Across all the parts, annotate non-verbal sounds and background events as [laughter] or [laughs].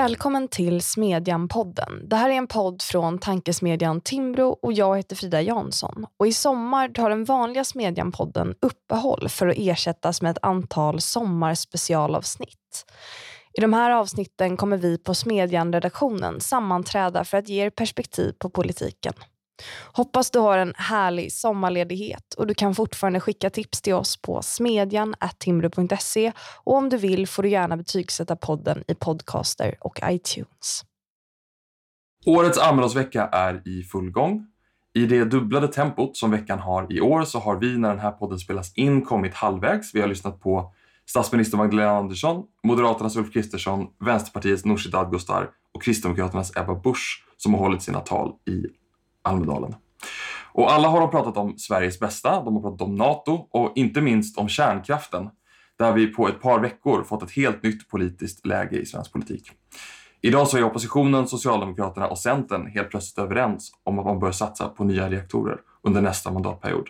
Välkommen till Smedjan-podden. Det här är en podd från tankesmedjan Timbro och jag heter Frida Jansson. Och I sommar tar den vanliga Smedjan-podden uppehåll för att ersättas med ett antal sommarspecialavsnitt. I de här avsnitten kommer vi på Smedjan-redaktionen sammanträda för att ge er perspektiv på politiken. Hoppas du har en härlig sommarledighet och du kan fortfarande skicka tips till oss på smedjan.timbro.se och om du vill får du gärna betygsätta podden i Podcaster och iTunes. Årets Almedalsvecka är i full gång. I det dubblade tempot som veckan har i år så har vi när den här podden spelas in kommit halvvägs. Vi har lyssnat på statsminister Magdalena Andersson, Moderaternas Ulf Kristersson, Vänsterpartiets Nooshi Dadgostar och Kristdemokraternas Ebba Busch som har hållit sina tal i Almedalen. Och alla har de pratat om Sveriges bästa, de har pratat om NATO och inte minst om kärnkraften där vi på ett par veckor fått ett helt nytt politiskt läge i svensk politik. Idag så är oppositionen, Socialdemokraterna och Centern helt plötsligt överens om att man bör satsa på nya reaktorer under nästa mandatperiod.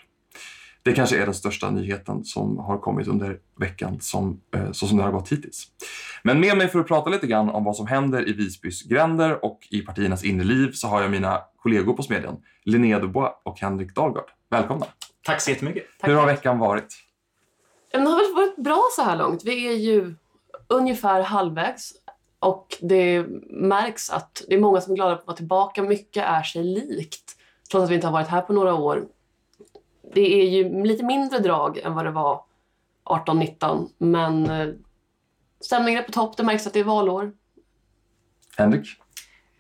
Det kanske är den största nyheten som har kommit under veckan som, eh, så som det har gått hittills. Men med mig för att prata lite grann om vad som händer i Visbys gränder och i partiernas inre liv så har jag mina kollegor på Smedjan, Linnea Dubois och Henrik Dahlgard. Välkomna! Tack så jättemycket. Hur har veckan varit? Den har väl varit bra så här långt. Vi är ju ungefär halvvägs och det märks att det är många som är glada på att vara tillbaka. Mycket är sig likt, trots att vi inte har varit här på några år. Det är ju lite mindre drag än vad det var 18-19, men eh, stämningen är på topp. Det märks att det är valår. Henrik?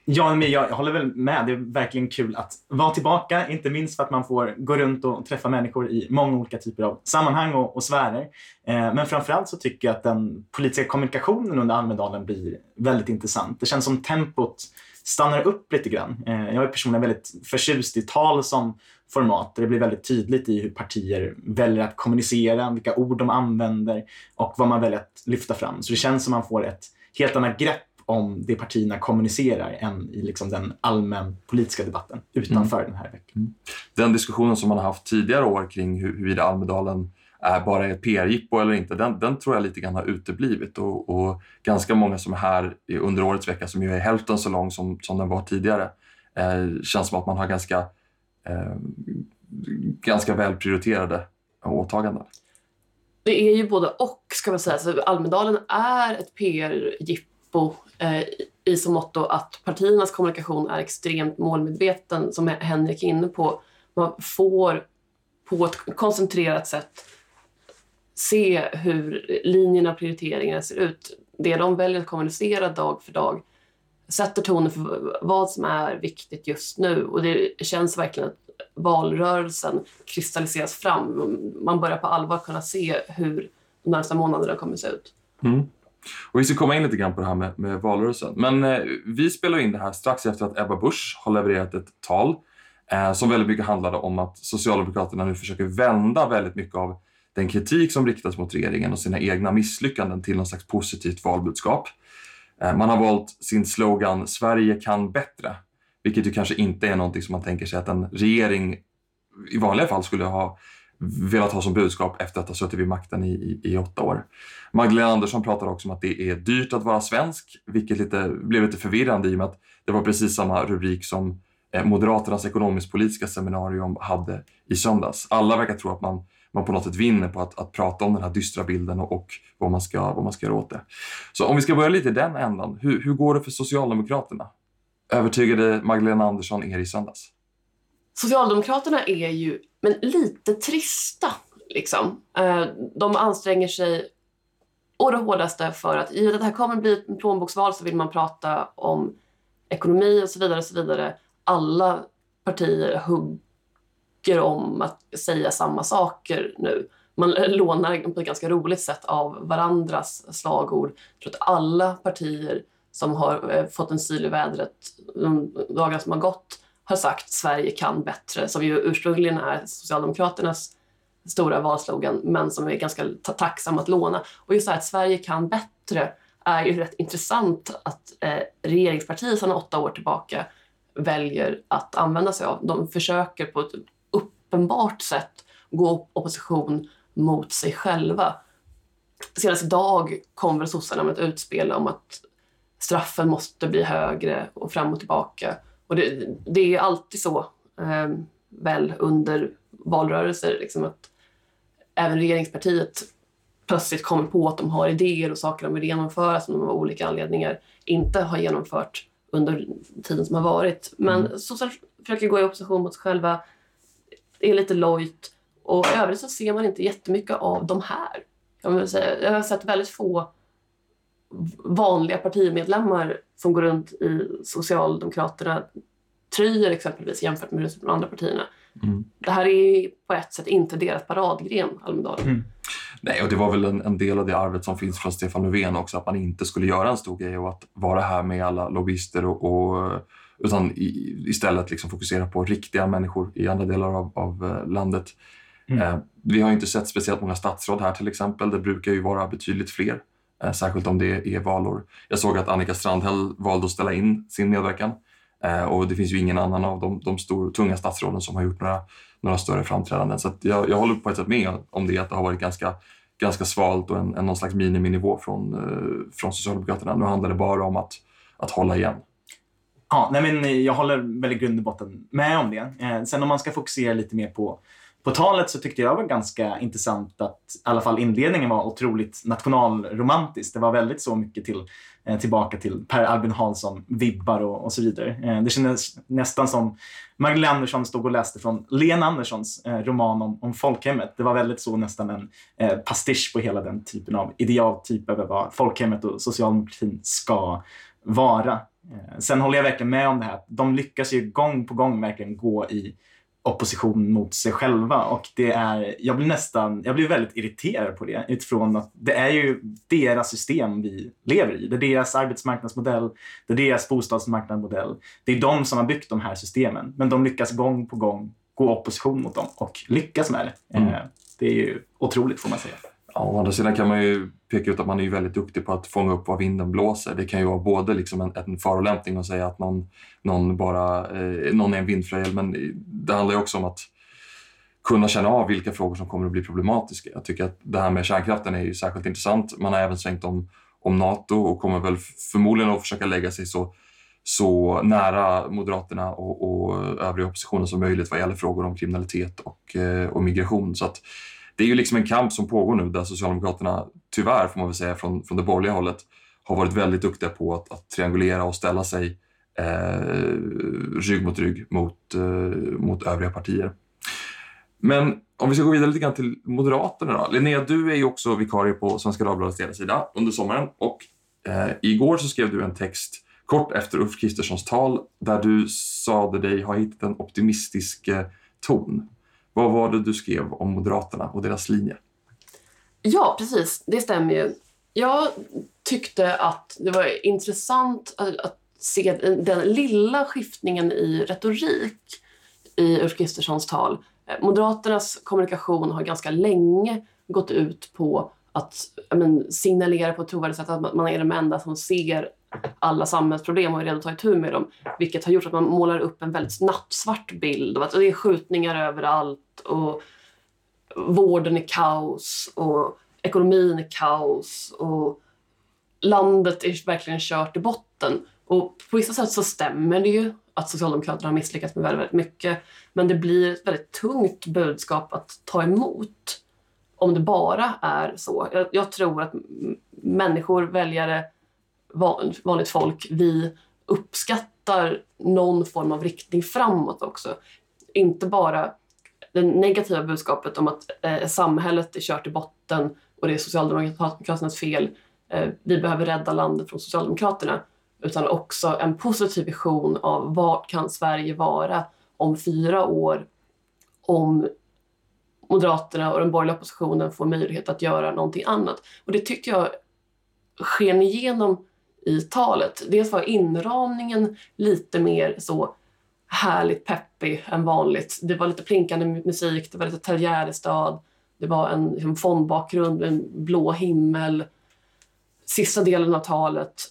Ja, men jag håller väl med. Det är verkligen kul att vara tillbaka, inte minst för att man får gå runt och träffa människor i många olika typer av sammanhang och, och sfärer. Eh, men framförallt så tycker jag att den politiska kommunikationen under Almedalen blir väldigt intressant. Det känns som tempot stannar upp lite grann. Eh, jag är personligen väldigt förtjust i tal som format där det blir väldigt tydligt i hur partier väljer att kommunicera, vilka ord de använder och vad man väljer att lyfta fram. Så det känns som man får ett helt annat grepp om det partierna kommunicerar än i liksom den allmänpolitiska debatten utanför mm. den här veckan. Mm. Den diskussionen som man har haft tidigare år kring huruvida Almedalen är bara ett PR-jippo eller inte, den, den, tror jag lite grann har uteblivit. Och, och, ganska många som är här under årets vecka, som ju är hälften så lång som, som den var tidigare, eh, känns som att man har ganska, eh, ganska väl prioriterade åtaganden. Det är ju både och, ska man säga. Så Almedalen är ett PR-jippo eh, i så måtto att partiernas kommunikation är extremt målmedveten, som Henrik är inne på. Man får på ett koncentrerat sätt se hur linjerna och prioriteringarna ser ut. Det de väljer att kommunicera dag för dag sätter tonen för vad som är viktigt just nu. Och det känns verkligen att valrörelsen kristalliseras fram. Man börjar på allvar kunna se hur de närmsta månaderna kommer att se ut. Mm. Och vi ska komma in lite grann på det här med, med valrörelsen. Men eh, vi spelar in det här strax efter att Ebba Busch har levererat ett tal eh, som väldigt mycket handlade om att Socialdemokraterna nu försöker vända väldigt mycket av den kritik som riktas mot regeringen och sina egna misslyckanden till någon slags positivt valbudskap. Eh, man har valt sin slogan “Sverige kan bättre”, vilket ju kanske inte är någonting som man tänker sig att en regering i vanliga fall skulle ha velat ha som budskap efter att ha suttit vid makten i, i, i, åtta år. Magdalena Andersson pratar också om att det är dyrt att vara svensk, vilket lite, blev lite förvirrande i och med att det var precis samma rubrik som eh, Moderaternas ekonomisk-politiska seminarium hade i söndags. Alla verkar tro att man man på något sätt vinner på att, att prata om den här dystra bilden och, och vad, man ska, vad man ska göra åt det. Så om vi ska börja lite i den ändan. Hur, hur går det för Socialdemokraterna? Övertygade Magdalena Andersson er i söndags? Socialdemokraterna är ju men lite trista. Liksom. Eh, de anstränger sig å det hårdaste för att i det här kommer bli ett plånboksval så vill man prata om ekonomi och så vidare. Och så vidare. Alla partier hugger tycker om att säga samma saker nu. Man [laughs] lånar på ett ganska roligt sätt av varandras slagord. Jag tror att alla partier som har eh, fått en syl i vädret de dagar som har gått har sagt Sverige kan bättre, som ju ursprungligen är Socialdemokraternas stora valslogan, men som är ganska tacksam att låna. Och just det här att Sverige kan bättre är ju rätt intressant att eh, regeringspartiet sedan åtta år tillbaka väljer att använda sig av. De försöker på ett uppenbart sätt gå opposition mot sig själva. Senast idag kom väl sossarna med ett utspel om att straffen måste bli högre och fram och tillbaka. Och det, det är alltid så, eh, väl, under valrörelser, liksom att även regeringspartiet plötsligt kommer på att de har idéer och saker de vill genomföra som de av olika anledningar inte har genomfört under tiden som har varit. Men mm. sossar försöker gå i opposition mot sig själva, är lite lojt och i övrigt så ser man inte jättemycket av de här. Jag, vill säga. jag har sett väldigt få vanliga partimedlemmar som går runt i Socialdemokraterna tröjor exempelvis jämfört med de andra partierna. Mm. Det här är på ett sätt inte deras paradgren, Almedalen. Mm. Nej, och det var väl en, en, del av det arvet som finns från Stefan Löfven också, att man inte skulle göra en stor grej och att vara här med alla lobbyister och, och utan i, istället liksom fokusera på riktiga människor i andra delar av, av eh, landet. Mm. Eh, vi har inte sett speciellt många statsråd här till exempel. Det brukar ju vara betydligt fler, eh, särskilt om det är valår. Jag såg att Annika Strandhäll valde att ställa in sin medverkan Eh, och det finns ju ingen annan av de, de stor, tunga statsråden som har gjort några, några större framträdanden. Så jag, jag håller på ett sätt med om det, att det har varit ganska ganska svalt och en, en någon slags miniminivå från, eh, från Socialdemokraterna. Nu handlar det bara om att, att hålla igen. Ja, nej men jag håller väl i grund och botten med om det. Eh, sen om man ska fokusera lite mer på på talet så tyckte jag var ganska intressant att i alla fall inledningen var otroligt nationalromantisk. Det var väldigt så mycket till, eh, tillbaka till Per Albin Hansson-vibbar och, och, så vidare. Eh, det kändes nästan som Magdalena Andersson stod och läste från Lena Anderssons eh, roman om, om folkhemmet. Det var väldigt så nästan en eh, pastisch på hela den typen av idealtyp över vad folkhemmet och socialdemokratin ska vara. Eh, sen håller jag verkligen med om det här. De lyckas ju gång på gång verkligen gå i opposition mot sig själva och det är, jag blir nästan, jag blir väldigt irriterad på det utifrån att det är ju deras system vi lever i. Det är deras arbetsmarknadsmodell, det är deras bostadsmarknadsmodell. Det är de som har byggt de här systemen, men de lyckas gång på gång gå opposition mot dem och lyckas med det. Mm. Eh, det är ju otroligt får man säga. Ja, å andra sidan kan man ju peka ut att man är väldigt duktig på att fånga upp vad vinden blåser. Det kan ju vara både liksom en, en förolämpning att säga att någon, någon, bara, eh, någon är en vindflöjel, men det handlar ju också om att kunna känna av vilka frågor som kommer att bli problematiska. Jag tycker att det här med kärnkraften är ju särskilt intressant. Man har även svängt om, om Nato och kommer väl förmodligen att försöka lägga sig så, så nära Moderaterna och, och övriga oppositionen som möjligt vad gäller frågor om kriminalitet och, eh, och migration. Så att, det är ju liksom en kamp som pågår nu där Socialdemokraterna, tyvärr får man väl säga från, från det borgerliga hållet, har varit väldigt duktiga på att, att triangulera och ställa sig eh, rygg mot rygg mot, eh, mot övriga partier. Men om vi ska gå vidare lite grann till Moderaterna då. Linnea, du är ju också vikarie på Svenska Dagbladets ledarsida under sommaren och eh, igår så skrev du en text kort efter Ulf Kristerssons tal där du sade dig ha hittat en optimistisk eh, ton. Vad var det du skrev om Moderaterna och deras linje? Ja, precis. Det stämmer ju. Jag tyckte att det var intressant att, att se den lilla skiftningen i retorik i Ulf Kristerssons tal. Eh, Moderaternas kommunikation har ganska länge gått ut på att men, signalera på ett trovärdigt sätt att man är de enda som ser alla samhällsproblem och är redo att ta itu med dem. Vilket har gjort att man målar upp en väldigt nattsvart bild av att det är skjutningar överallt och vården är kaos och ekonomin är kaos och landet är verkligen kört i botten. Och på vissa sätt så stämmer det ju att Socialdemokraterna har misslyckats med väldigt, väldigt mycket. Men det blir ett väldigt tungt budskap att ta emot om det bara är så. Jag, jag tror att människor, väljare, vanligt folk, vi uppskattar någon form av riktning framåt också. Inte bara det negativa budskapet om att eh, samhället är kört i botten och det är Socialdemokraternas fel. Eh, vi behöver rädda landet från Socialdemokraterna. Utan också en positiv vision av vad kan Sverige vara om fyra år om Moderaterna och den borgerliga oppositionen får möjlighet att göra någonting annat. Och det tyckte jag sken igenom i talet. Dels var inramningen lite mer så härligt peppig än vanligt. Det var lite plinkande musik, det var lite Terjärestad, det var en liksom, fondbakgrund, en blå himmel. Sista delen av talet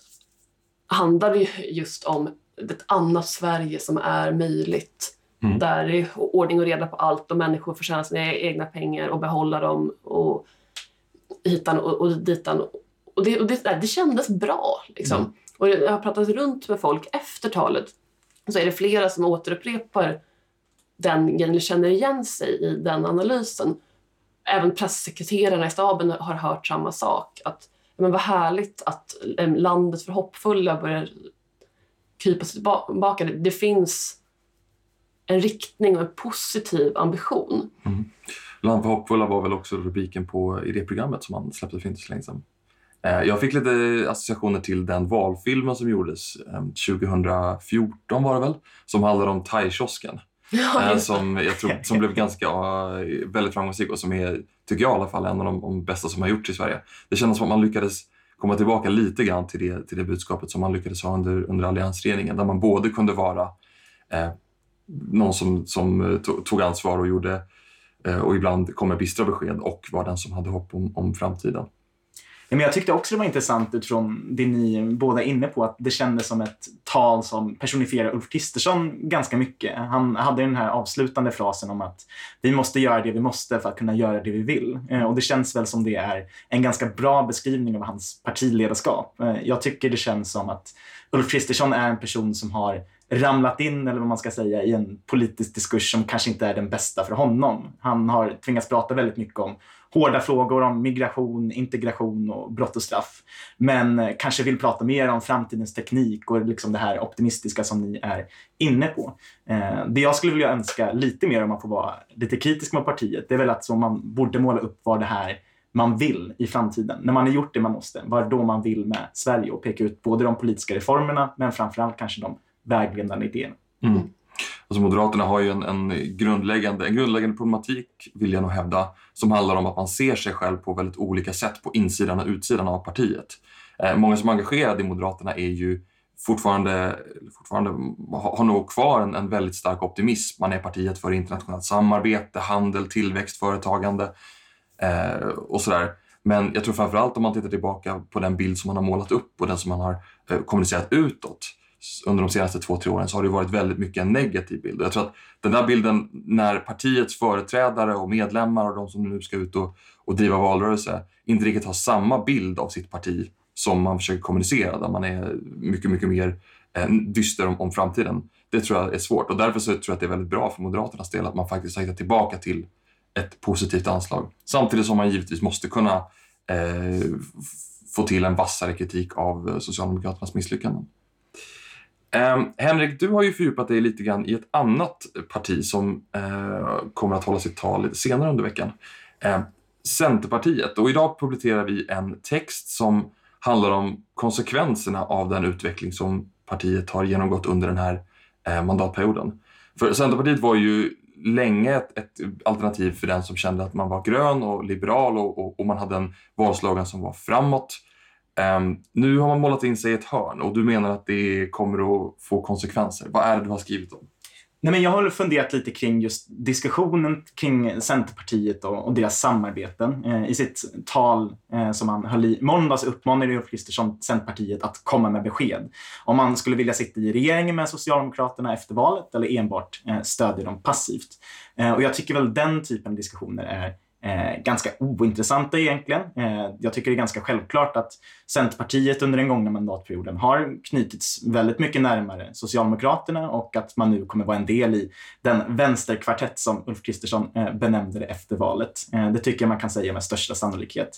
handlade just om ett annat Sverige som är möjligt. Mm. Där det är ordning och reda på allt och människor får tjäna sina egna pengar och behålla dem och hitan och, och ditan. Och det, och det, det kändes bra. Liksom. Mm. Och jag har pratat runt med folk efter talet så är det flera som återupprepar den eller känner igen sig i den analysen. Även pressekreterarna i staben har hört samma sak. Att men vad härligt att landet för hoppfulla börjar krypa sig tillbaka. Det, det finns en riktning och en positiv ambition. Mm. Land för hoppfulla var väl också rubriken på idéprogrammet som man släppte för inte så länge sedan. Eh, jag fick lite associationer till den valfilmen som gjordes 2014 var det väl, som handlade om thaikiosken. [laughs] Ja, eh, som, jag tror, som blev ganska väldigt framgångsrik och som är, tycker jag i alla fall, en av de, de bästa som har gjorts i Sverige. Det kändes som att man lyckades komma tillbaka lite grann till det, till det budskapet som man lyckades ha under, under alliansregeringen, där man både kunde vara eh, någon som, som eh, tog ansvar och gjorde eh, och ibland kom med bistra besked och var den som hade hopp om, om framtiden. Ja, men jag tyckte också det var intressant utifrån det ni båda är inne på, att det kändes som ett tal som personifierar Ulf Kristersson ganska mycket. Han hade den här avslutande frasen om att vi måste göra det vi måste för att kunna göra det vi vill. Eh, och det känns väl som det är en ganska bra beskrivning av hans partiledarskap. Jag tycker det känns som att Ulf Kristersson är en person som har ramlat in, eller vad man ska säga, i en politisk diskurs som kanske inte är den bästa för honom. Han har tvingats prata väldigt mycket om hårda frågor om migration, integration och brott och straff. Men eh, kanske vill prata mer om framtidens teknik och liksom det här optimistiska som ni är inne på. Eh, det jag skulle vilja önska lite mer om man får vara lite kritisk mot partiet, det är väl att så man borde måla upp vad det här man vill i framtiden. När man har gjort det man måste, vad är då man vill med Sverige och peka ut både de politiska reformerna men framförallt kanske de vägledande idéerna. Mm. Alltså Moderaterna har ju en, en, grundläggande, en grundläggande problematik, vill jag nog hävda, som handlar om att man ser sig själv på väldigt olika sätt på insidan och utsidan av partiet. Eh, många som är engagerade i Moderaterna är ju fortfarande, fortfarande har nog kvar en, en, väldigt stark optimism. Man är partiet för internationellt samarbete, handel, tillväxt, företagande eh, och sådär. Men jag tror framförallt om man tittar tillbaka på den bild som man har målat upp och den som man har eh, kommunicerat utåt under de senaste två, tre åren så har det varit väldigt mycket en negativ bild. Jag tror att den där bilden när partiets företrädare och medlemmar och de som nu ska ut och, och driva valrörelse inte riktigt har samma bild av sitt parti som man försöker kommunicera, där man är mycket, mycket mer eh, dyster om, om framtiden. Det tror jag är svårt och därför så tror jag att det är väldigt bra för Moderaternas del att man faktiskt har hittat tillbaka till ett positivt anslag. Samtidigt som man givetvis måste kunna eh, få till en vassare kritik av eh, Socialdemokraternas misslyckanden. Eh, Henrik, du har ju fördjupat dig lite grann i ett annat parti som eh, kommer att hålla sitt tal lite senare under veckan. Eh, Centerpartiet. Och idag publicerar vi en text som handlar om konsekvenserna av den utveckling som partiet har genomgått under den här eh, mandatperioden. För Centerpartiet var ju länge ett, ett, alternativ för den som kände att man var grön och liberal och, och, och man hade en valslagan som var framåt. Um, nu har man målat in sig i ett hörn och du menar att det kommer att få konsekvenser. Vad är det du har skrivit om? Nej, men jag har funderat lite kring just diskussionen kring Centerpartiet och, och deras samarbeten. Eh, I sitt tal eh, som han höll i måndags uppmanade Ulf Kristersson Centerpartiet att komma med besked. Om man skulle vilja sitta i regeringen med Socialdemokraterna efter valet eller enbart eh, stödja dem passivt. Eh, och jag tycker väl den typen av diskussioner är Eh, ganska ointressanta egentligen. Eh, jag tycker det är ganska självklart att Centerpartiet under den gångna mandatperioden har knutits väldigt mycket närmare Socialdemokraterna och att man nu kommer vara en del i den vänsterkvartett som Ulf Kristersson eh, benämnde det efter valet. Eh, det tycker jag man kan säga med största sannolikhet.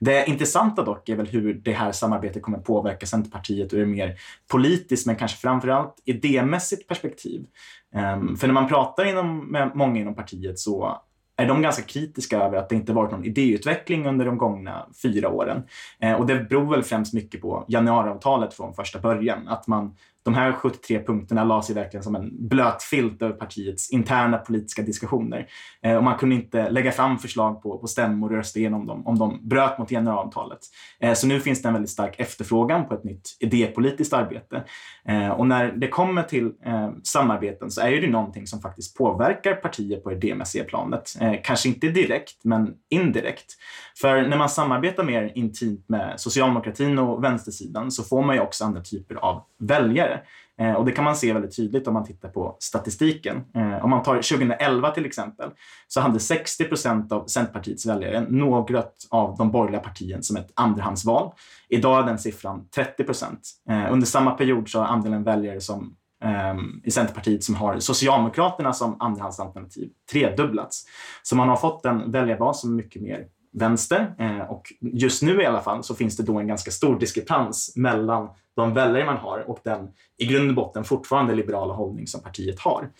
Det intressanta dock är väl hur det här samarbetet kommer påverka Centerpartiet ur ett mer politiskt men kanske framförallt idémässigt perspektiv. Ehm, för när man pratar inom, med många inom partiet så är de ganska kritiska över att det inte varit någon idéutveckling under de gångna fyra åren. Eh, och det beror väl främst mycket på januariavtalet från första början. Att man de här 73 punkterna la sig verkligen som en blöt filt över partiets interna politiska diskussioner. Eh, och man kunde inte lägga fram förslag på, på stämmor och rösta igenom dem om de bröt mot generalavtalet. Eh, så nu finns det en väldigt stark efterfrågan på ett nytt idépolitiskt arbete. Eh, och när det kommer till eh, samarbeten så är det någonting som faktiskt påverkar partier på idémässiga planet. Eh, kanske inte direkt, men indirekt. För när man samarbetar mer intimt med socialdemokratin och vänstersidan så får man ju också andra typer av väljare. Eh, och det kan man se väldigt tydligt om man tittar på statistiken. Eh, om man tar 2011 till exempel så hade 60 procent av Centerpartiets väljare något av de borgerliga partierna som ett andrahandsval. Idag är den siffran 30 procent. Eh, under samma period så har andelen väljare som ehm, i Centerpartiet som har Socialdemokraterna som andrahandsalternativ tredubblats. Så man har fått en väljarbas som är mycket mer vänster. Eh, och just nu i alla fall så finns det då en ganska stor diskrepans mellan de väljare man har och den i grund och botten fortfarande liberala hållning som partiet har.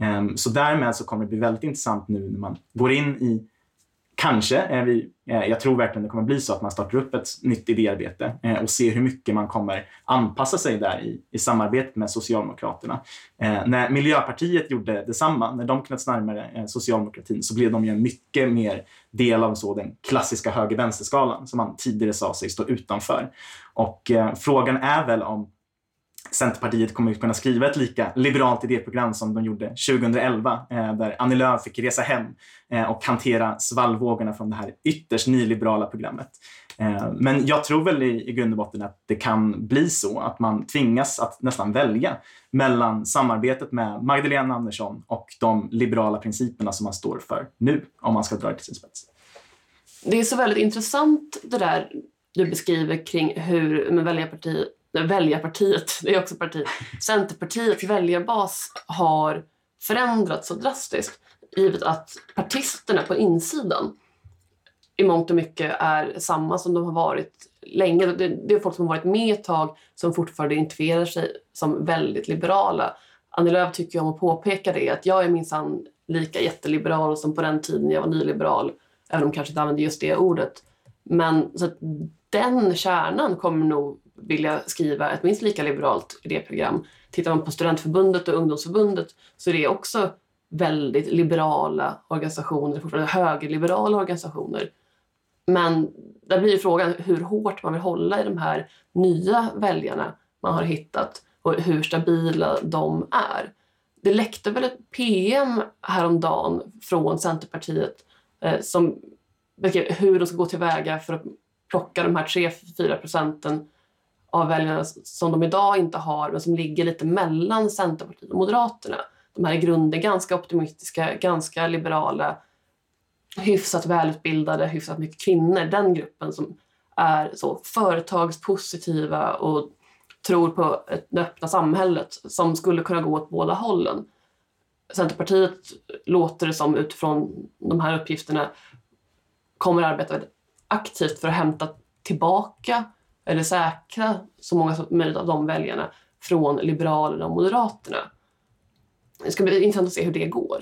Ehm, så därmed så kommer det bli väldigt intressant nu när man går in i Kanske, vi, eh, jag tror verkligen det kommer bli så att man startar upp ett nytt idéarbete eh, och ser hur mycket man kommer anpassa sig där i, i samarbetet med Socialdemokraterna. Eh, när Miljöpartiet gjorde detsamma, när de knöts närmare socialdemokratin så blev de ju en mycket mer del av så den klassiska höger-vänster-skalan som man tidigare sa sig stå utanför. Och frågan är väl om Centerpartiet kommer att kunna skriva ett lika liberalt idéprogram som de gjorde 2011 eh, där Annie Lööf fick resa hem eh, och hantera svallvågorna från det här ytterst nyliberala programmet. Eh, men jag tror väl i, i grund och botten att det kan bli så att man tvingas att nästan välja mellan samarbetet med Magdalena Andersson och de liberala principerna som man står för nu, om man ska dra det till sin spets. Det är så väldigt intressant det där du beskriver kring hur väljarpartiet väljarpartiet, det är också parti, Centerpartiets väljarbas har förändrats så drastiskt givet att partisterna på insidan i mångt och mycket är samma som de har varit länge. Det, är folk som har varit med ett tag som fortfarande identifierar sig som väldigt liberala. Annie Lööf tycker om att påpeka det, att jag är minsann lika jätteliberal som på den tiden jag var nyliberal, även om kanske inte använder just det ordet. Men så att den kärnan kommer nog vilja skriva ett minst lika liberalt idéprogram. Tittar man på Studentförbundet och Ungdomsförbundet så är det också väldigt liberala organisationer, fortfarande högerliberala organisationer. Men där blir frågan hur hårt man vill hålla i de här nya väljarna man har hittat och hur stabila de är. Det läckte väl ett PM häromdagen från Centerpartiet eh, som beskrev hur de ska gå tillväga för att plocka de här 3-4 procenten av väljarna som de idag inte har men som ligger lite mellan Centerpartiet och Moderaterna. De här i grunden ganska optimistiska, ganska liberala, hyfsat välutbildade, hyfsat mycket kvinnor. Den gruppen som är så företagspositiva och tror på det öppna samhället som skulle kunna gå åt båda hållen. Centerpartiet låter det som utifrån de här uppgifterna kommer arbeta aktivt för att hämta tillbaka eller säkra så många som möjligt av de väljarna från Liberalerna och Moderaterna. Det ska bli intressant att se hur det går.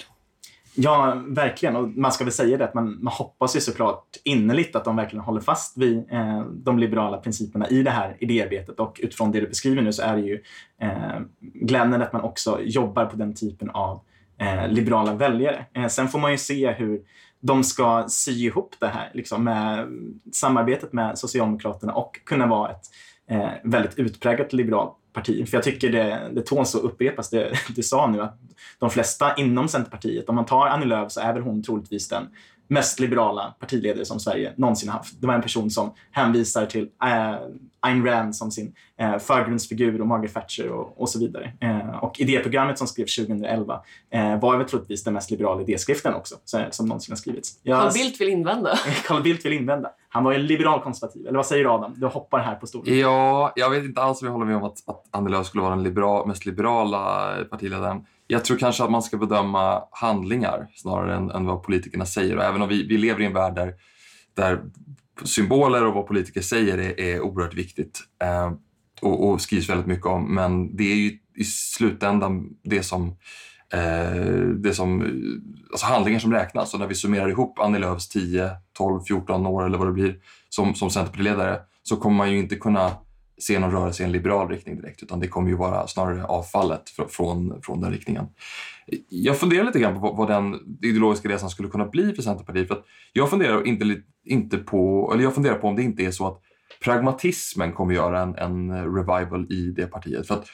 Ja, verkligen. Och man ska väl säga det att man, man hoppas ju såklart innerligt att de verkligen håller fast vid eh, de liberala principerna i det här idéarbetet. Och utifrån det du beskriver nu så är det ju eh, glädjande att man också jobbar på den typen av eh, liberala väljare. Eh, sen får man ju se hur de ska sy ihop det här liksom, med samarbetet med Socialdemokraterna och kunna vara ett eh, väldigt utpräglat liberalt parti. För jag tycker det, det tåls att upprepas det [laughs] du sa nu att de flesta inom Centerpartiet, om man tar Annie Lööf så är väl hon troligtvis den mest liberala partiledare som Sverige någonsin haft. Det var en person som hänvisar till äh, Ayn Rand som sin äh, förgrundsfigur och Margaret Thatcher och, och så vidare. Äh, och idéprogrammet som skrevs 2011 äh, var väl troligtvis den mest liberala idéskriften också som någonsin har skrivits. Jag, Carl Bildt vill invända. [laughs] Carl Bildt vill invända. Han var ju liberal konservativ. Eller vad säger du Adam? Du hoppar här på stolen. Ja, jag vet inte alls om jag håller med om att, att Annie Lööf skulle vara den liberal, mest liberala partiledaren. Jag tror kanske att man ska bedöma handlingar snarare än, än vad politikerna säger. Och även om vi, vi lever i en värld där, där symboler och vad politiker säger är, är oerhört viktigt eh, och, och, skrivs väldigt mycket om. Men det är ju i slutändan det som, eh, det som alltså handlingar som räknas. Och när vi summerar ihop Annie Lööfs 10, 12, 14 år eller vad det blir som, som Centerpartiledare så kommer man ju inte kunna se någon rörelse i en liberal riktning direkt utan det kommer ju vara snarare avfallet från, från den riktningen. Jag funderar lite grann på vad, den ideologiska resan skulle kunna bli för Centerpartiet. För att jag funderar inte, inte på, eller jag funderar på om det inte är så att pragmatismen kommer göra en, en revival i det partiet. För att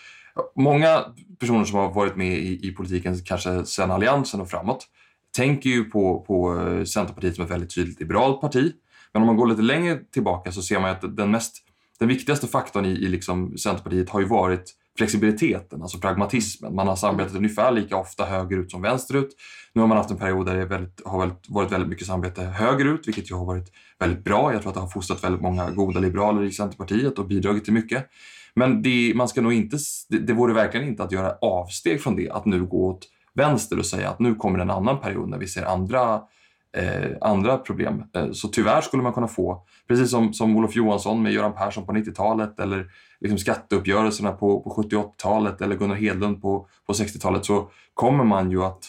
många personer som har varit med i, i politiken kanske sedan Alliansen och framåt tänker ju på, på Centerpartiet som ett väldigt tydligt liberalt parti. Men om man går lite längre tillbaka så ser man att den mest den viktigaste faktorn i, i liksom Centerpartiet har ju varit flexibiliteten, alltså pragmatismen. Man har samarbetat ungefär lika ofta högerut som vänsterut. Nu har man haft en period där det väldigt, har varit väldigt mycket samarbete högerut, vilket ju har varit väldigt bra. Jag tror att det har fostrat väldigt många goda liberaler i Centerpartiet och bidragit till mycket. Men det, man ska nog inte, det, det vore verkligen inte att göra avsteg från det, att nu gå åt vänster och säga att nu kommer en annan period när vi ser andra eh, andra problem. Eh, så tyvärr skulle man kunna få, precis som, som Olof Johansson med Göran Persson på 90-talet eller liksom skatteuppgörelserna på, på 70 80-talet eller Gunnar Hedlund på, på 60-talet så kommer man ju att...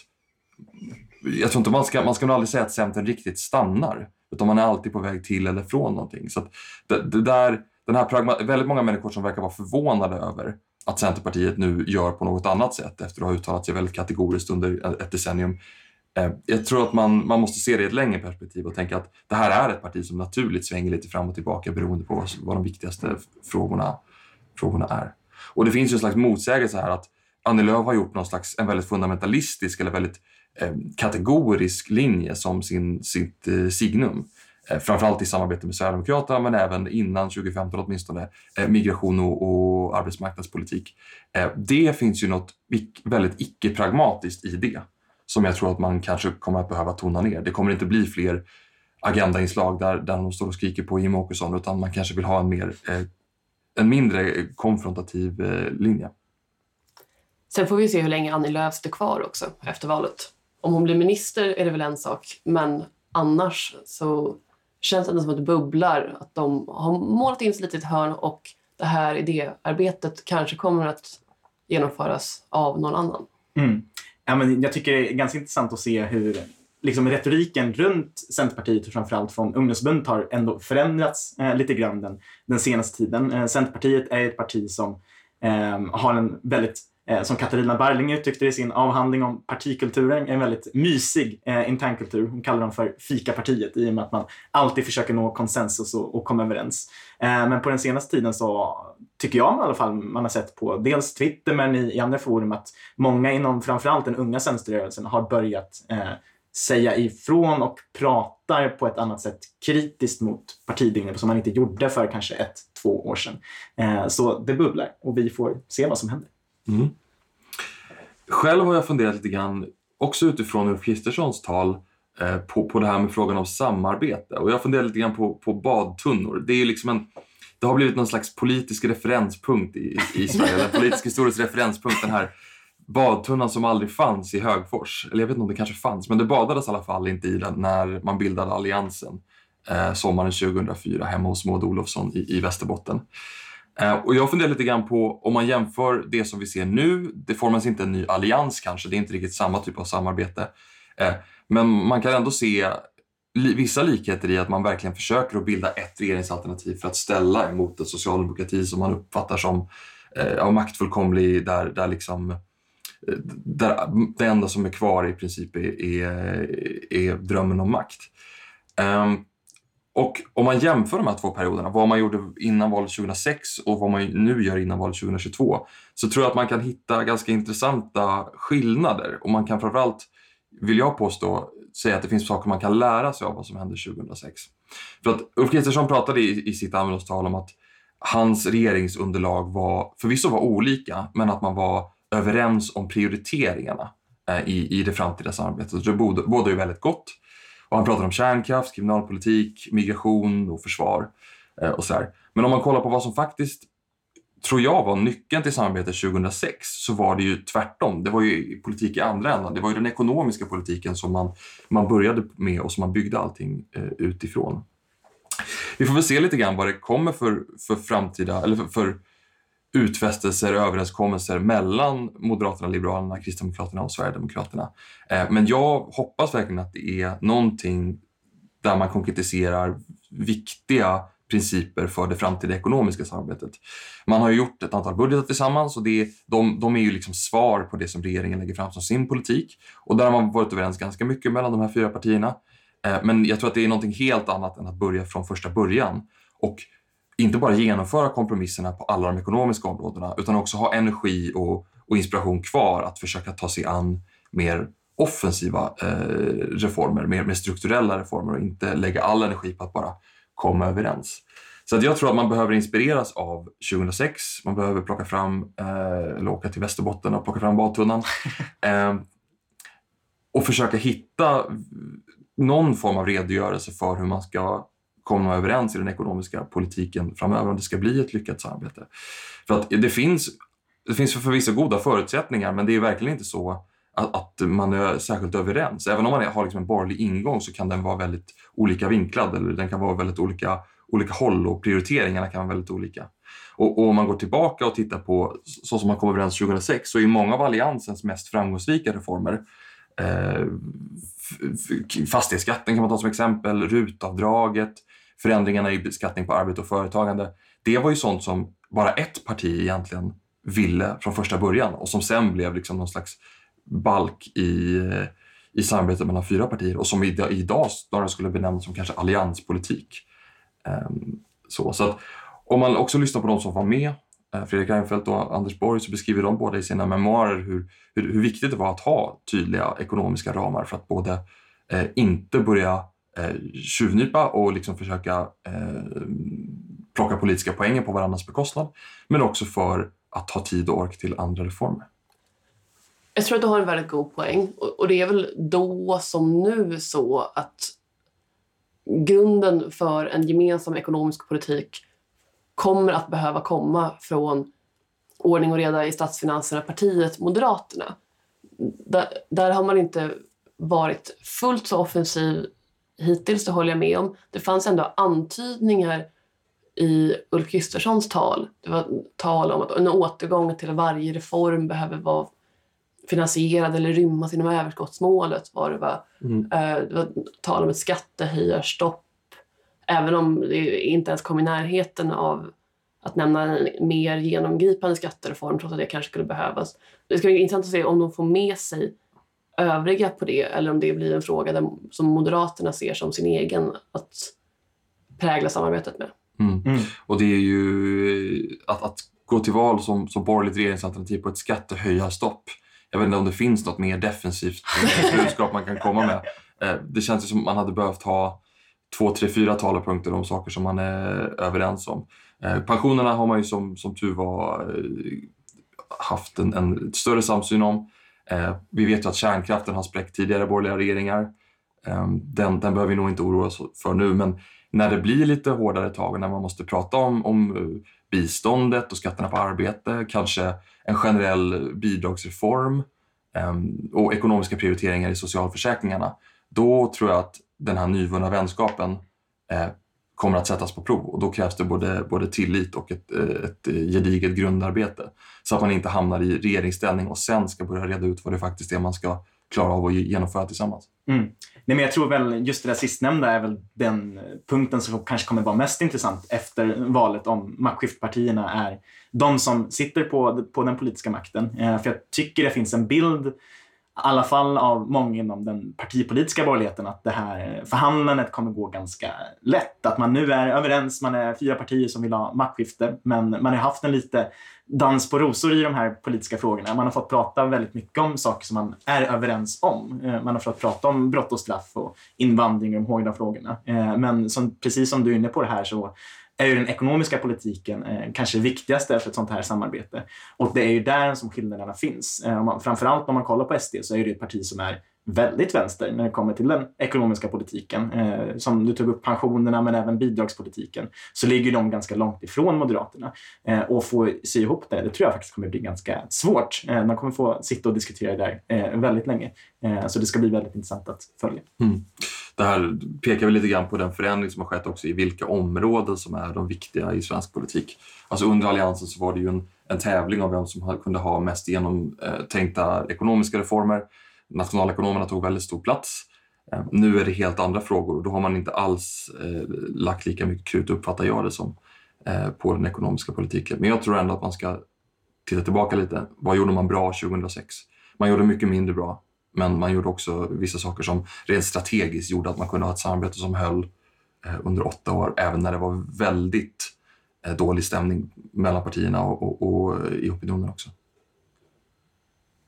Jag tror inte man ska, man ska nog aldrig säga att Centern riktigt stannar utan man är alltid på väg till eller från någonting. Så det, det, där, den här pragma, väldigt många människor som verkar vara förvånade över att Centerpartiet nu gör på något annat sätt efter att ha uttalat sig väldigt kategoriskt under ett decennium. Eh, jag tror att man, man måste se det i ett längre perspektiv och tänka att det här är ett parti som naturligt svänger lite fram och tillbaka beroende på vad, vad de viktigaste frågorna, frågorna är. Och det finns ju en slags motsägelse här att Annie Lööf har gjort någon slags, en väldigt fundamentalistisk eller väldigt eh, kategorisk linje som sin, sitt eh, signum. Eh, framförallt i samarbete med Sverigedemokraterna men även innan 2015 åtminstone, eh, migration och, och arbetsmarknadspolitik. Eh, det finns ju något väldigt icke-pragmatiskt i det som jag tror att man kanske kommer att behöva tona ner. Det kommer inte bli fler agendainslag där, där de står och skriker på Jimmie Åkesson utan man kanske vill ha en, mer, eh, en mindre konfrontativ eh, linje. Sen får vi se hur länge Annie Lööf står kvar också efter valet. Om hon blir minister är det väl en sak, men annars så känns det som att det bubblar. Att de har målat in sig lite i ett hörn och det här idéarbetet kanske kommer att genomföras av någon annan. Mm. Ja, men jag tycker det är ganska intressant att se hur liksom, retoriken runt Centerpartiet och framförallt från ungdomsförbundet har ändå förändrats eh, lite grann den, den senaste tiden. Eh, Centerpartiet är ett parti som eh, har en väldigt eh, som Katarina Barling uttryckte det i sin avhandling om partikulturen, en väldigt mysig eh, internkultur. Hon kallar dem för fikapartiet i och med att man alltid försöker nå konsensus och, och komma överens. Eh, men på den senaste tiden så tycker jag i alla fall man har sett på dels Twitter men i, i andra forum att många inom framförallt den unga vänsterrörelsen har börjat eh, säga ifrån och pratar på ett annat sätt kritiskt mot partibildningen som man inte gjorde för kanske ett, två år sedan. Eh, så det bubblar och vi får se vad som händer. Mm. Själv har jag funderat lite grann, också utifrån Ulf Kristerssons tal, eh, på, på det här med frågan om samarbete. Och jag funderar lite grann på, på badtunnor. Det, är liksom en, det har blivit någon slags politisk referenspunkt i, i Sverige, eller politisk historisk referenspunkt. Den här badtunnan som aldrig fanns i Högfors. Eller jag vet inte om det kanske fanns, men det badades i alla fall inte i den när man bildade Alliansen eh, sommaren 2004 hemma hos Maud Olofsson i, i Västerbotten. Eh, och jag funderar lite grann på om man jämför det som vi ser nu, det formas inte en ny allians kanske, det är inte riktigt samma typ av samarbete. Eh, men man kan ändå se vissa likheter i att man verkligen försöker att bilda ett regeringsalternativ för att ställa emot en socialdemokrati som man uppfattar som eh, maktfullkomlig, där, där liksom eh, där det enda som är kvar i princip är, är, är drömmen om makt. Um, och om man jämför de här två perioderna, vad man gjorde innan valet 2006 och vad man nu gör innan valet 2022, så tror jag att man kan hitta ganska intressanta skillnader. Och man kan framförallt, vill jag påstå, säga att det finns saker man kan lära sig av vad som hände 2006. För att Ulf Kristersson pratade i, i sitt användarstal om att hans regeringsunderlag var, förvisso var olika, men att man var överens om prioriteringarna eh, i, i det framtida samarbetet. Det bådar ju väldigt gott. Och han pratade om kärnkraft, kriminalpolitik, migration och försvar. Eh, och så här. Men om man kollar på vad som faktiskt, tror jag, var nyckeln till samarbetet 2006 så var det ju tvärtom. Det var ju politik i andra änden. Det var ju den ekonomiska politiken som man, man började med och som man byggde allting eh, utifrån. Vi får väl se lite grann vad det kommer för, för framtida, eller för, för utfästelser och överenskommelser mellan Moderaterna, Liberalerna, Kristdemokraterna och Sverigedemokraterna. Eh, men jag hoppas verkligen att det är någonting där man konkretiserar viktiga principer för det framtida ekonomiska samarbetet. Man har gjort ett antal budgetar tillsammans och det, de, de är ju liksom svar på det som regeringen lägger fram som sin politik. Och där har man varit överens ganska mycket mellan de här fyra partierna. Eh, men jag tror att det är någonting helt annat än att börja från första början. Och inte bara genomföra kompromisserna på alla de ekonomiska områdena utan också ha energi och, och inspiration kvar att försöka ta sig an mer offensiva eh, reformer, mer, mer strukturella reformer och inte lägga all energi på att bara komma överens. Så jag tror att man behöver inspireras av 2006. Man behöver plocka fram, eh, eller åka till Västerbotten och plocka fram badtunnan. [laughs] eh, och försöka hitta någon form av redogörelse för hur man ska komma överens i den ekonomiska politiken framöver om det ska bli ett lyckat samarbete. För att det finns, det finns förvisso goda förutsättningar men det är verkligen inte så att, att man är särskilt överens. Även om man har liksom en borgerlig ingång så kan den vara väldigt olika vinklad eller den kan vara väldigt olika, olika håll och prioriteringarna kan vara väldigt olika. Och, och om man går tillbaka och tittar på så som man kom överens 2006 så är många av Alliansens mest framgångsrika reformer eh, fastighetsskatten kan man ta som exempel, rutavdraget, förändringarna i beskattning på arbete och företagande. Det var ju sånt som bara ett parti egentligen ville från första början och som sen blev liksom någon slags balk i, i samarbetet mellan fyra partier och som idag snarare skulle benämnas som kanske allianspolitik. Ehm, så, så att, om man också lyssnar på de som var med, eh, Fredrik Reinfeldt och Anders Borg, så beskriver de båda i sina memoarer hur, hur, hur viktigt det var att ha tydliga ekonomiska ramar för att både eh, inte börja eh, tjuvnypa och liksom försöka eh, plocka politiska poänger på varandras bekostnad, men också för att ha tid och ork till andra reformer. Jag tror att du har en väldigt god poäng. Och det är väl då som nu så att grunden för en gemensam ekonomisk politik kommer att behöva komma från ordning och reda i statsfinanserna, partiet Moderaterna. Där, där har man inte varit fullt så offensiv hittills, det håller jag med om. Det fanns ändå antydningar i Ulf Kristerssons tal. Det var tal om att en återgång till varje reform behöver vara finansierad eller rymmas inom överskottsmålet. Var det, var. Mm. Eh, det var tal om ett skattehöjarstopp. Även om det inte ens kom i närheten av att nämna en mer genomgripande skattereform trots att det kanske skulle behövas. Det ska bli intressant att se om de får med sig övriga på det eller om det blir en fråga där, som Moderaterna ser som sin egen att prägla samarbetet med. Mm. Mm. Och det är ju att, att gå till val som, som borgerligt regeringsalternativ på ett skattehöjarstopp. Jag vet inte om det finns något mer defensivt budskap man kan komma med. Eh, det känns som man hade behövt ha två, tre, fyra talepunkter om saker som man är överens om. Eh, pensionerna har man ju som, som tur var eh, haft en, en större samsyn om. Vi vet ju att kärnkraften har spräckt tidigare borgerliga regeringar. Ehm, den, den behöver vi nog inte oroa oss för nu, men när det blir lite hårdare tag och när man måste prata om, om biståndet och skatterna på arbete, kanske en generell bidragsreform ehm, och ekonomiska prioriteringar i socialförsäkringarna, då tror jag att den här nyvunna vänskapen eh, kommer att sättas på prov. Och då krävs det både, både tillit och ett, eh, ett eh, gediget grundarbete så att man inte hamnar i regeringsställning och sen ska börja reda ut vad det faktiskt är man ska klara av att genomföra tillsammans. Mm. Nej, men jag tror väl just det där sistnämnda är väl den eh, punkten som kanske kommer vara mest intressant efter valet om maktskiftpartierna är de som sitter på, på den politiska makten. Eh, för jag tycker det finns en bild alla fall av många inom den partipolitiska borgerligheten att det här förhandlandet kommer gå ganska lätt. Att man nu är överens, man är fyra partier som vill ha maktskifte, men man har haft en lite dans på rosor i de här politiska frågorna. Man har fått prata väldigt mycket om saker som man är överens om. Eh, man har fått prata om brott och straff och invandring och de hårda frågorna. Eh, men som, precis som du är inne på det här så är ju den ekonomiska politiken eh, kanske det viktigaste för ett sånt här samarbete. Och det är ju där som skillnaderna finns. Eh, om man, framförallt om man kollar på SD så är det ett parti som är väldigt vänster när det kommer till den ekonomiska politiken. Eh, som du tog upp pensionerna men även bidragspolitiken. Så ligger de ganska långt ifrån Moderaterna. Eh, och få sy ihop det, det tror jag faktiskt kommer bli ganska svårt. Eh, de kommer få sitta och diskutera det där eh, väldigt länge. Eh, så det ska bli väldigt intressant att följa. Mm det här pekar väl lite grann på den förändring som har skett också i vilka områden som är de viktiga i svensk politik. Alltså under Alliansen så var det ju en, en tävling om vem som kunde ha mest genomtänkta ekonomiska reformer. Nationalekonomerna tog väldigt stor plats. Ehm, nu är det helt andra frågor och då har man inte alls eh, lagt lika mycket krut, uppfattar jag det som, eh, på den ekonomiska politiken. Men jag tror ändå att man ska titta tillbaka lite. Vad gjorde man bra 2006? Man gjorde mycket mindre bra men man gjorde också vissa saker som rent strategiskt gjorde att man kunde ha ett samarbete som höll eh, under åtta år, även när det var väldigt eh, dålig stämning mellan partierna och, och, och i opinionen också.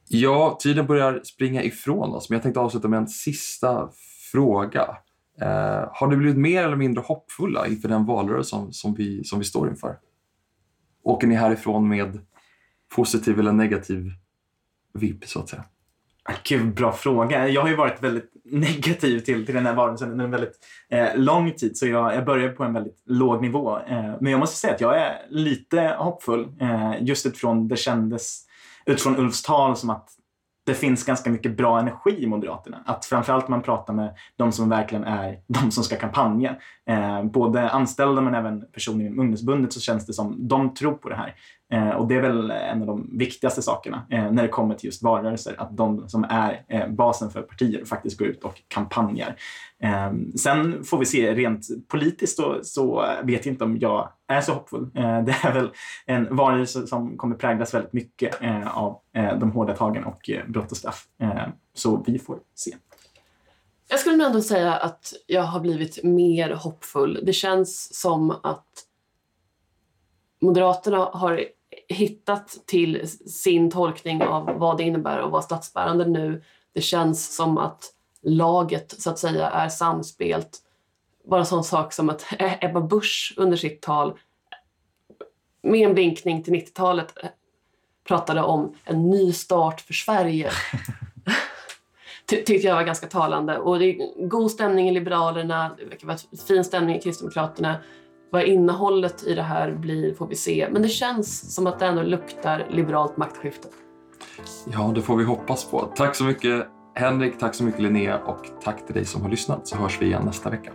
Ja, tiden börjar springa ifrån oss, men jag tänkte avsluta med en sista fråga. Eh, har ni blivit mer eller mindre hoppfulla inför den valrörelse som, som, vi, som vi står inför? Åker ni härifrån med positiv eller negativ vibb så att säga? Ah, gud, bra fråga. Jag har ju varit väldigt [laughs] negativ till, till den här varelsen under en väldigt eh, lång tid, så jag, jag börjar på en väldigt låg nivå. Eh, men jag måste säga att jag är lite hoppfull, eh, just utifrån det kändes utifrån Ulfs tal som att det finns ganska mycket bra energi i Moderaterna. Att framförallt man pratar med de som verkligen är de som ska kampanja. Eh, både anställda men även personer inom ungdomsbundet så känns det som de tror på det här. Eh, och det är väl en av de viktigaste sakerna eh, när det kommer till just valrörelser. Att de som är eh, basen för partier faktiskt går ut och kampanjar. Eh, sen får vi se, rent politiskt så, så vet jag inte om jag är så hoppfull. Eh, det är väl en valrörelse som kommer präglas väldigt mycket eh, av eh, de hårda tagen och eh, brott och straff. Eh, så vi får se. Jag skulle nog ändå säga att jag har blivit mer hoppfull. Det känns som att Moderaterna har hittat till sin tolkning av vad det innebär att vara statsbärande nu. Det känns som att laget så att säga är samspelt. Bara en sån sak som att [laughs] Ebba Busch under sitt tal med en blinkning till 90-talet pratade om en ny start för Sverige. [laughs] Ty tyckte jag var ganska talande. Och det är god stämning i Liberalerna, det verkar vara fin stämning i Kristdemokraterna. Vad innehållet i det här blir får vi se. Men det känns som att det ändå luktar liberalt maktskifte. Ja, det får vi hoppas på. Tack så mycket Henrik, tack så mycket Linnea och tack till dig som har lyssnat så hörs vi igen nästa vecka.